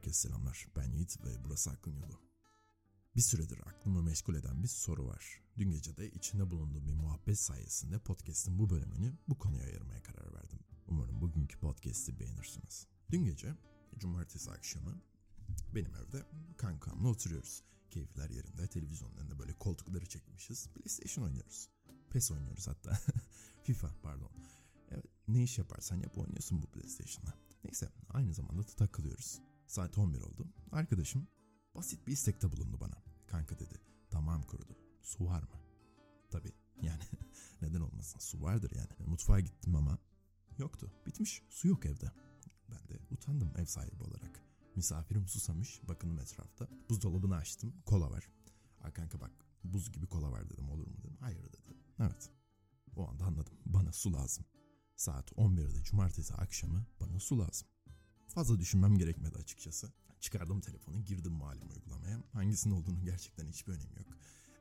Herkese selamlar. Ben Yiğit ve burası Aklın Yolu. Bir süredir aklımı meşgul eden bir soru var. Dün gece de içinde bulunduğum bir muhabbet sayesinde podcast'ın bu bölümünü bu konuya ayırmaya karar verdim. Umarım bugünkü podcast'i beğenirsiniz. Dün gece, cumartesi akşamı benim evde kankamla oturuyoruz. Keyifler yerinde, televizyonun önünde böyle koltukları çekmişiz. PlayStation oynuyoruz. PES oynuyoruz hatta. FIFA pardon. Evet, ne iş yaparsan yap oynuyorsun bu PlayStation'la. Neyse aynı zamanda da takılıyoruz. Saat 11 oldu. Arkadaşım basit bir istekte bulundu bana. Kanka dedi tamam kurudu. Su var mı? Tabii yani neden olmasın su vardır yani. Mutfağa gittim ama yoktu. Bitmiş su yok evde. Ben de utandım ev sahibi olarak. Misafirim susamış bakınım etrafta. Buzdolabını açtım kola var. Aa kanka bak buz gibi kola var dedim olur mu dedim. Hayır dedi. Evet. O anda anladım bana su lazım. Saat 11'de cumartesi akşamı bana su lazım. Fazla düşünmem gerekmedi açıkçası. Çıkardım telefonu, girdim malum uygulamaya. Hangisinin olduğunu gerçekten hiçbir önemi yok.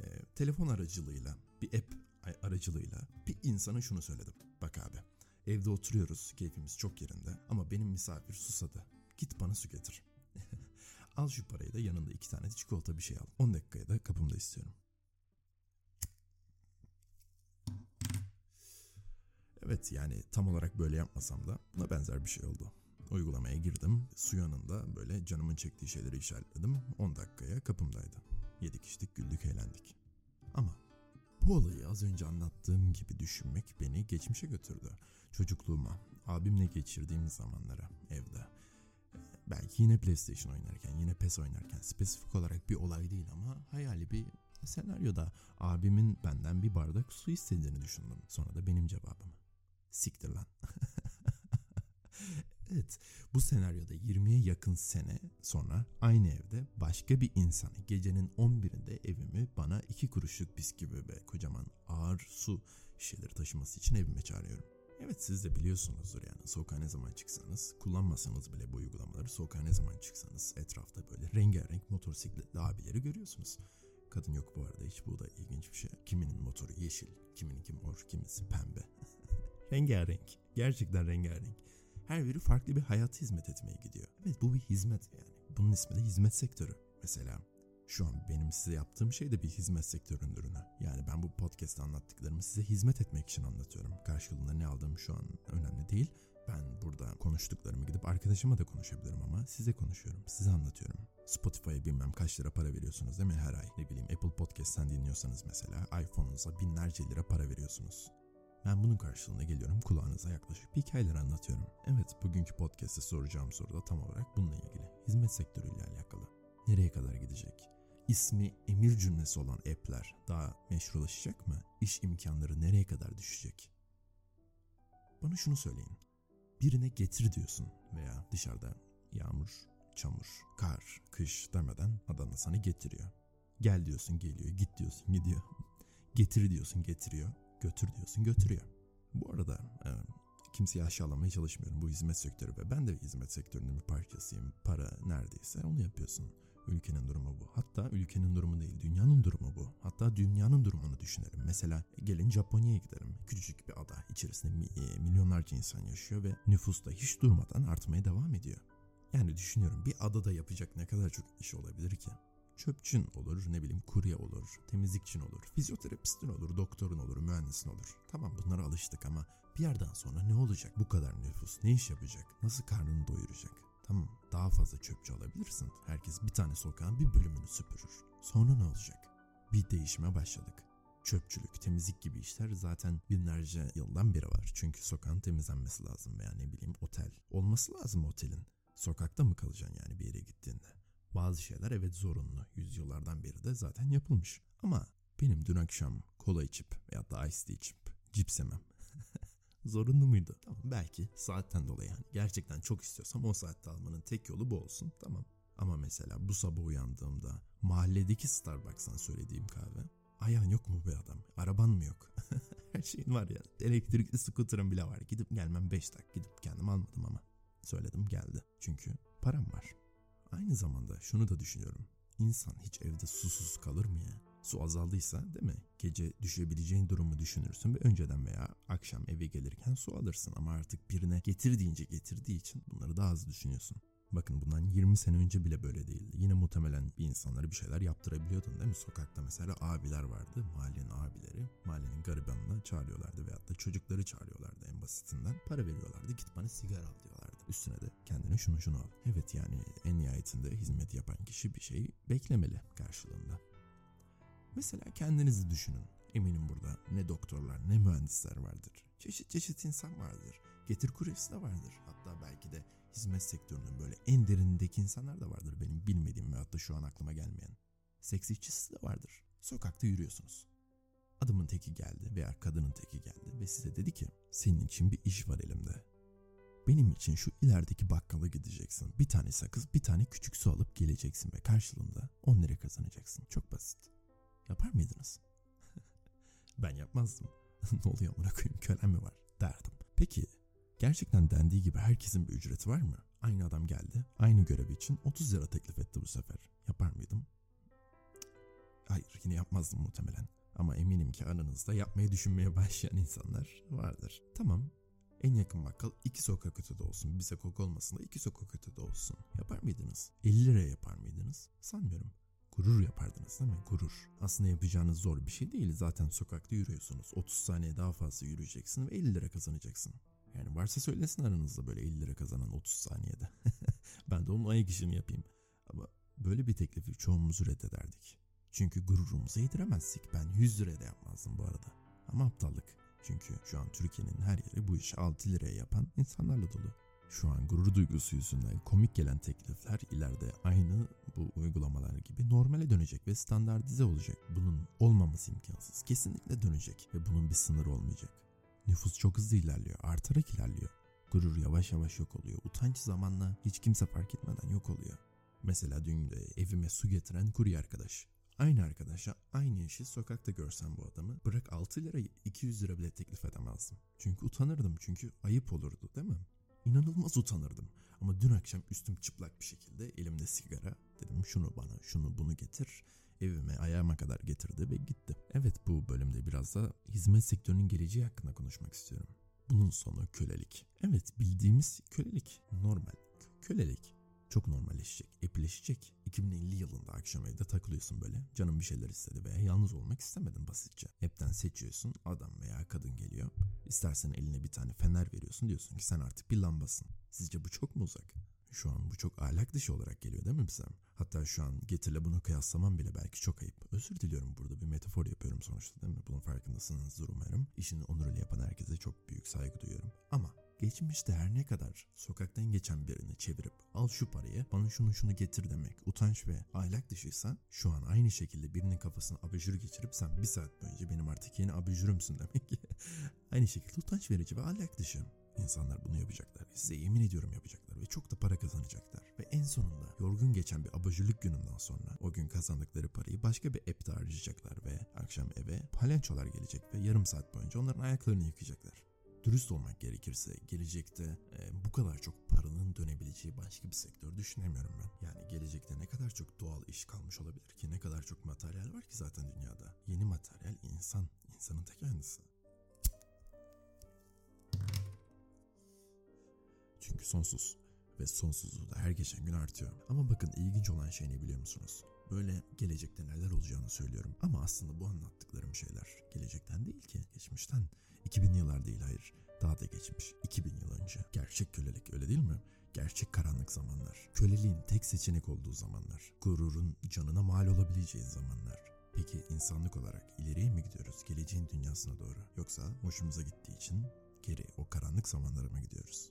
Ee, telefon aracılığıyla, bir app aracılığıyla bir insana şunu söyledim. Bak abi, evde oturuyoruz, keyfimiz çok yerinde ama benim misafir susadı. Git bana su getir. al şu parayı da yanında iki tane çikolata bir şey al. 10 dakikaya da kapımda istiyorum. Evet yani tam olarak böyle yapmasam da buna benzer bir şey oldu. Uygulamaya girdim. Su yanında böyle canımın çektiği şeyleri işaretledim. 10 dakikaya kapımdaydı. Yedik içtik güldük eğlendik. Ama bu olayı az önce anlattığım gibi düşünmek beni geçmişe götürdü. Çocukluğuma, abimle geçirdiğim zamanlara evde. Belki yine PlayStation oynarken, yine PES oynarken spesifik olarak bir olay değil ama hayali bir senaryoda abimin benden bir bardak su istediğini düşündüm. Sonra da benim cevabım. Siktir lan. evet bu senaryoda 20'ye yakın sene sonra aynı evde başka bir insanı gecenin 11'inde evimi bana iki kuruşluk bisküvi ve kocaman ağır su şişeleri taşıması için evime çağırıyorum. Evet siz de biliyorsunuzdur yani sokağa ne zaman çıksanız kullanmasanız bile bu uygulamaları sokağa ne zaman çıksanız etrafta böyle rengarenk motosikletli abileri görüyorsunuz. Kadın yok bu arada hiç bu da ilginç bir şey. Kiminin motoru yeşil, kimininki mor, kimisi pembe. rengarenk. Gerçekten rengarenk. Her biri farklı bir hayata hizmet etmeye gidiyor. Evet bu bir hizmet yani. Bunun ismi de hizmet sektörü. Mesela şu an benim size yaptığım şey de bir hizmet sektörünün ürünü. Yani ben bu podcast'te anlattıklarımı size hizmet etmek için anlatıyorum. Karşılığında ne aldığım şu an önemli değil. Ben burada konuştuklarımı gidip arkadaşıma da konuşabilirim ama size konuşuyorum, size anlatıyorum. Spotify'a bilmem kaç lira para veriyorsunuz değil mi her ay? Ne bileyim Apple Podcast'ten dinliyorsanız mesela iPhone'unuza binlerce lira para veriyorsunuz. Ben bunun karşılığında geliyorum kulağınıza yaklaşık bir hikayeler anlatıyorum. Evet bugünkü podcast'te soracağım soru da tam olarak bununla ilgili. Hizmet sektörüyle alakalı. Nereye kadar gidecek? İsmi emir cümlesi olan app'ler daha meşrulaşacak mı? İş imkanları nereye kadar düşecek? Bana şunu söyleyin. Birine getir diyorsun veya dışarıda yağmur, çamur, kar, kış demeden adam da sana getiriyor. Gel diyorsun geliyor, git diyorsun gidiyor. Getir diyorsun getiriyor götür diyorsun götürüyor. Bu arada e, kimseyi aşağılamaya çalışmıyorum. Bu hizmet sektörü ve ben de hizmet sektörünün bir parçasıyım. Para neredeyse onu yapıyorsun. Ülkenin durumu bu. Hatta ülkenin durumu değil, dünyanın durumu bu. Hatta dünyanın durumunu düşünelim. Mesela gelin Japonya'ya gidelim. Küçücük bir ada. İçerisinde e, milyonlarca insan yaşıyor ve nüfus da hiç durmadan artmaya devam ediyor. Yani düşünüyorum bir adada yapacak ne kadar çok iş olabilir ki? Çöpçün olur, ne bileyim kurye olur, temizlikçin olur, fizyoterapistin olur, doktorun olur, mühendisin olur. Tamam bunlara alıştık ama bir yerden sonra ne olacak? Bu kadar nüfus ne iş yapacak? Nasıl karnını doyuracak? Tamam daha fazla çöpçü alabilirsin. Herkes bir tane sokağın bir bölümünü süpürür. Sonra ne olacak? Bir değişime başladık. Çöpçülük, temizlik gibi işler zaten binlerce yıldan beri var. Çünkü sokağın temizlenmesi lazım veya ne bileyim otel. Olması lazım otelin. Sokakta mı kalacaksın yani bir yere gittiğinde? Bazı şeyler evet zorunlu. Yüzyıllardan beri de zaten yapılmış. Ama benim dün akşam kola içip veya da ice tea içip cips yemem. zorunlu muydu? Tamam belki saatten dolayı yani. Gerçekten çok istiyorsam o saatte almanın tek yolu bu olsun. Tamam. Ama mesela bu sabah uyandığımda mahalledeki Starbucks'tan söylediğim kahve Ayağın yok mu be adam? Araban mı yok? Her şeyin var ya. Elektrikli scooter'ın bile var. Gidip gelmem 5 dakika. Gidip kendim almadım ama. Söyledim geldi. Çünkü param var. Aynı zamanda şunu da düşünüyorum. İnsan hiç evde susuz kalır mı ya? Su azaldıysa değil mi? Gece düşebileceğin durumu düşünürsün ve önceden veya akşam eve gelirken su alırsın ama artık birine getir deyince getirdiği için bunları daha az düşünüyorsun. Bakın bundan 20 sene önce bile böyle değildi. Yine muhtemelen bir insanlara bir şeyler yaptırabiliyordun değil mi? Sokakta mesela abiler vardı. Mahallenin abileri. Mahallenin garibanını çağırıyorlardı veyahut da çocukları çağırıyorlardı en basitinden. Para veriyorlardı. Git bana sigara al diyorlardı. Üstüne de kendine şunu şunu al. Evet yani en nihayetinde hizmet yapan kişi bir şey beklemeli karşılığında. Mesela kendinizi düşünün. Eminim burada ne doktorlar ne mühendisler vardır. Çeşit çeşit insan vardır. Getir kuryesi de vardır. Hatta belki de hizmet sektörünün böyle en derinindeki insanlar da vardır benim bilmediğim ve hatta şu an aklıma gelmeyen. Seks işçisi de vardır. Sokakta yürüyorsunuz. Adamın teki geldi veya kadının teki geldi ve size dedi ki senin için bir iş var elimde. Benim için şu ilerideki bakkala gideceksin. Bir tane sakız, bir tane küçük su alıp geleceksin ve karşılığında 10 lira kazanacaksın. Çok basit. Yapar mıydınız? ben yapmazdım. ne oluyor amına koyayım kölem mi var derdim. Peki gerçekten dendiği gibi herkesin bir ücreti var mı? Aynı adam geldi. Aynı görev için 30 lira teklif etti bu sefer. Yapar mıydım? Hayır yine yapmazdım muhtemelen. Ama eminim ki aranızda yapmayı düşünmeye başlayan insanlar vardır. Tamam en yakın bakkal iki sokak ötede olsun. Bir sokak olmasın da iki sokak ötede olsun. Yapar mıydınız? 50 liraya yapar mıydınız? Sanmıyorum. Gurur yapardınız değil mi? Gurur. Aslında yapacağınız zor bir şey değil. Zaten sokakta yürüyorsunuz. 30 saniye daha fazla yürüyeceksin ve 50 lira kazanacaksın. Yani varsa söylesin aranızda böyle 50 lira kazanan 30 saniyede. ben de onun ayak işini yapayım. Ama böyle bir teklifi çoğumuz reddederdik. Çünkü gururumuza yediremezdik. Ben 100 liraya da yapmazdım bu arada. Ama aptallık. Çünkü şu an Türkiye'nin her yeri bu işi 6 liraya yapan insanlarla dolu. Şu an gurur duygusu yüzünden komik gelen teklifler ileride aynı bu uygulamalar gibi normale dönecek ve standartize olacak. Bunun olmaması imkansız. Kesinlikle dönecek ve bunun bir sınırı olmayacak. Nüfus çok hızlı ilerliyor, artarak ilerliyor. Gurur yavaş yavaş yok oluyor. Utanç zamanla hiç kimse fark etmeden yok oluyor. Mesela dün de evime su getiren kurye arkadaş. Aynı arkadaşa aynı işi sokakta görsem bu adamı bırak 6 lira 200 lira bile teklif edemezdim. Çünkü utanırdım çünkü ayıp olurdu değil mi? İnanılmaz utanırdım. Ama dün akşam üstüm çıplak bir şekilde elimde sigara dedim şunu bana şunu bunu getir evime ayağıma kadar getirdi ve gitti. Evet bu bölümde biraz da hizmet sektörünün geleceği hakkında konuşmak istiyorum. Bunun sonu kölelik. Evet bildiğimiz kölelik normal kölelik çok normalleşecek, epileşecek. 2050 yılında akşam evde takılıyorsun böyle. Canım bir şeyler istedi veya yalnız olmak istemedin basitçe. Hepten seçiyorsun. Adam veya kadın geliyor. İstersen eline bir tane fener veriyorsun. Diyorsun ki sen artık bir lambasın. Sizce bu çok mu uzak? Şu an bu çok ahlak dışı olarak geliyor değil mi bize? Hatta şu an getirle bunu kıyaslamam bile belki çok ayıp. Özür diliyorum burada bir metafor yapıyorum sonuçta değil mi? Bunun farkındasınızdır umarım. İşini onuruyla yapan herkese çok büyük saygı duyuyorum. Ama Geçmişte her ne kadar sokaktan geçen birini çevirip al şu parayı bana şunu şunu getir demek utanç ve ahlak dışıysa şu an aynı şekilde birinin kafasına abajur geçirip sen bir saat boyunca benim artık yeni abajurumsun demek aynı şekilde utanç verici ve ahlak dışı. İnsanlar bunu yapacaklar. Size yemin ediyorum yapacaklar ve çok da para kazanacaklar. Ve en sonunda yorgun geçen bir abajurluk gününden sonra o gün kazandıkları parayı başka bir app'te harcayacaklar ve akşam eve palyaçolar gelecek ve yarım saat boyunca onların ayaklarını yıkayacaklar dürüst olmak gerekirse gelecekte e, bu kadar çok paranın dönebileceği başka bir sektör düşünemiyorum ben. Yani gelecekte ne kadar çok doğal iş kalmış olabilir ki ne kadar çok materyal var ki zaten dünyada. Yeni materyal insan, insanın ta kendisi. Çünkü sonsuz ve sonsuzluğu da her geçen gün artıyor. Ama bakın ilginç olan şey ne biliyor musunuz? Böyle gelecekte neler olacağını söylüyorum. Ama aslında bu anlattıklarım şeyler gelecekten değil ki, geçmişten. 2000 yıllar değil hayır. Daha da geçmiş. 2000 yıl önce. Gerçek kölelik öyle değil mi? Gerçek karanlık zamanlar. Köleliğin tek seçenek olduğu zamanlar. Gururun canına mal olabileceği zamanlar. Peki insanlık olarak ileriye mi gidiyoruz? Geleceğin dünyasına doğru. Yoksa hoşumuza gittiği için geri o karanlık zamanlara mı gidiyoruz?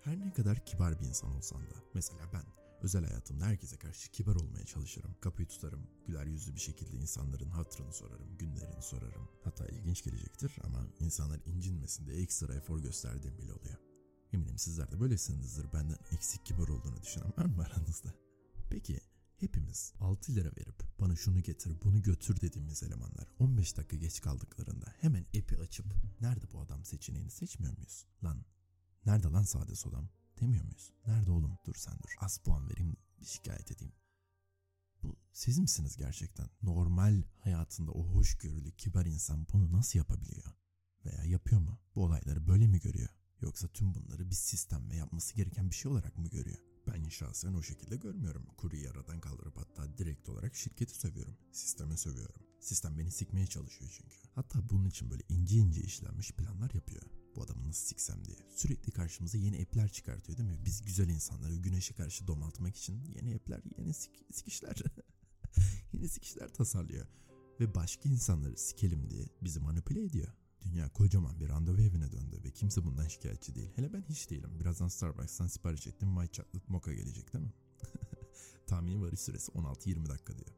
Her ne kadar kibar bir insan olsan da, mesela ben özel hayatımda herkese karşı kibar olmaya çalışırım. Kapıyı tutarım, güler yüzlü bir şekilde insanların hatırını sorarım, günlerini sorarım. Hatta ilginç gelecektir ama insanlar incinmesin diye ekstra efor gösterdiğim bile oluyor. Eminim sizler de böylesinizdir benden eksik kibar olduğunu düşünen var mı aranızda? Peki hepimiz 6 lira verip bana şunu getir bunu götür dediğimiz elemanlar 15 dakika geç kaldıklarında hemen app'i açıp nerede bu adam seçeneğini seçmiyor muyuz? Lan nerede lan sade sodam? Demiyor muyuz? Nerede oğlum? Dur sen dur. Az puan vereyim bir şikayet edeyim. Bu siz misiniz gerçekten? Normal hayatında o hoşgörülü, kibar insan bunu nasıl yapabiliyor? Veya yapıyor mu? Bu olayları böyle mi görüyor? Yoksa tüm bunları bir sistem ve yapması gereken bir şey olarak mı görüyor? Ben şahsen o şekilde görmüyorum. Kuryeyi aradan kaldırıp hatta direkt olarak şirketi sövüyorum. Sisteme sövüyorum. Sistem beni sikmeye çalışıyor çünkü. Hatta bunun için böyle ince ince işlenmiş planlar yapıyor. Bu adamı nasıl siksem diye. Sürekli karşımıza yeni app'ler çıkartıyor değil mi? Biz güzel insanları güneşe karşı domaltmak için yeni app'ler, yeni sik sikişler. yeni sikişler tasarlıyor. Ve başka insanları sikelim diye bizi manipüle ediyor. Dünya kocaman bir randevu evine döndü ve kimse bundan şikayetçi değil. Hele ben hiç değilim. Birazdan Starbucks'tan sipariş ettim. My Chocolate Mocha gelecek değil mi? Tahmini varış süresi 16-20 dakika diyor.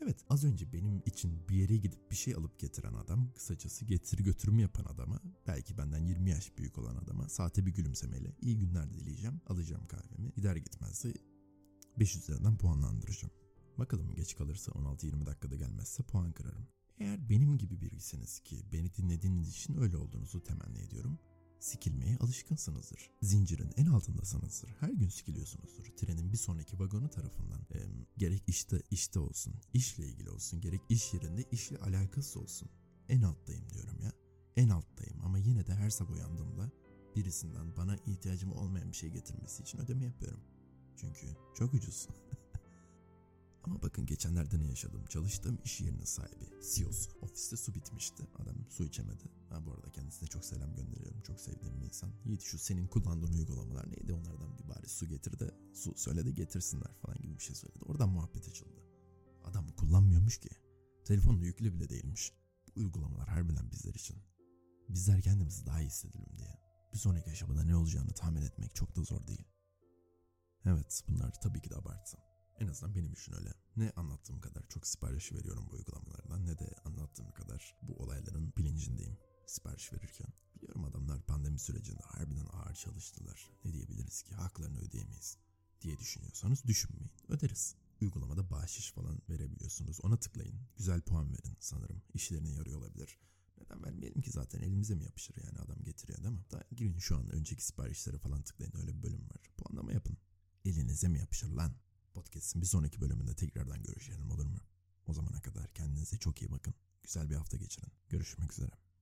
Evet az önce benim için bir yere gidip bir şey alıp getiren adam, kısacası getir götürüm yapan adama, belki benden 20 yaş büyük olan adama saate bir gülümsemeyle iyi günler dileyeceğim, alacağım kahvemi, gider gitmezse 500 üzerinden puanlandıracağım. Bakalım geç kalırsa 16-20 dakikada gelmezse puan kırarım. Eğer benim gibi birisiniz ki beni dinlediğiniz için öyle olduğunuzu temenni ediyorum. Sikilmeye alışkınsınızdır. Zincirin en altındasınızdır. Her gün sikiliyorsunuzdur. Trenin bir sonraki vagonu tarafından. E, gerek işte işte olsun, işle ilgili olsun, gerek iş yerinde işle alakası olsun. En alttayım diyorum ya. En alttayım ama yine de her sabah uyandığımda birisinden bana ihtiyacım olmayan bir şey getirmesi için ödeme yapıyorum. Çünkü çok ucuz. Ama bakın geçenlerde ne yaşadım. Çalıştığım iş yerinin sahibi, CEO'su. Ofiste su bitmişti. Adam su içemedi. Ha bu arada kendisine çok selam gönderiyorum. Çok sevdiğim bir insan. Yiğit şu senin kullandığın uygulamalar neydi? Onlardan bir bari su getir de su söyle de getirsinler falan gibi bir şey söyledi. Oradan muhabbet açıldı. Adam kullanmıyormuş ki. Telefonla yüklü bile değilmiş. Bu uygulamalar harbiden bizler için. Bizler kendimizi daha iyi hissedelim diye. Bir sonraki aşamada ne olacağını tahmin etmek çok da zor değil. Evet bunlar tabii ki de abartı. En azından benim için öyle. Ne anlattığım kadar çok sipariş veriyorum bu uygulamalardan ne de anlattığım kadar bu olayların bilincindeyim sipariş verirken. Biliyorum adamlar pandemi sürecinde harbiden ağır çalıştılar. Ne diyebiliriz ki haklarını ödeyemeyiz diye düşünüyorsanız düşünmeyin. Öderiz. Uygulamada bahşiş falan verebiliyorsunuz. Ona tıklayın. Güzel puan verin sanırım. İşlerine yarıyor olabilir. Neden vermeyelim ki zaten elimize mi yapışır yani adam getiriyor değil mi? Da girin şu an önceki siparişlere falan tıklayın öyle bir bölüm var. Puanlama yapın. Elinize mi yapışır lan? Podcast'in bir sonraki bölümünde tekrardan görüşelim olur mu? O zamana kadar kendinize çok iyi bakın. Güzel bir hafta geçirin. Görüşmek üzere.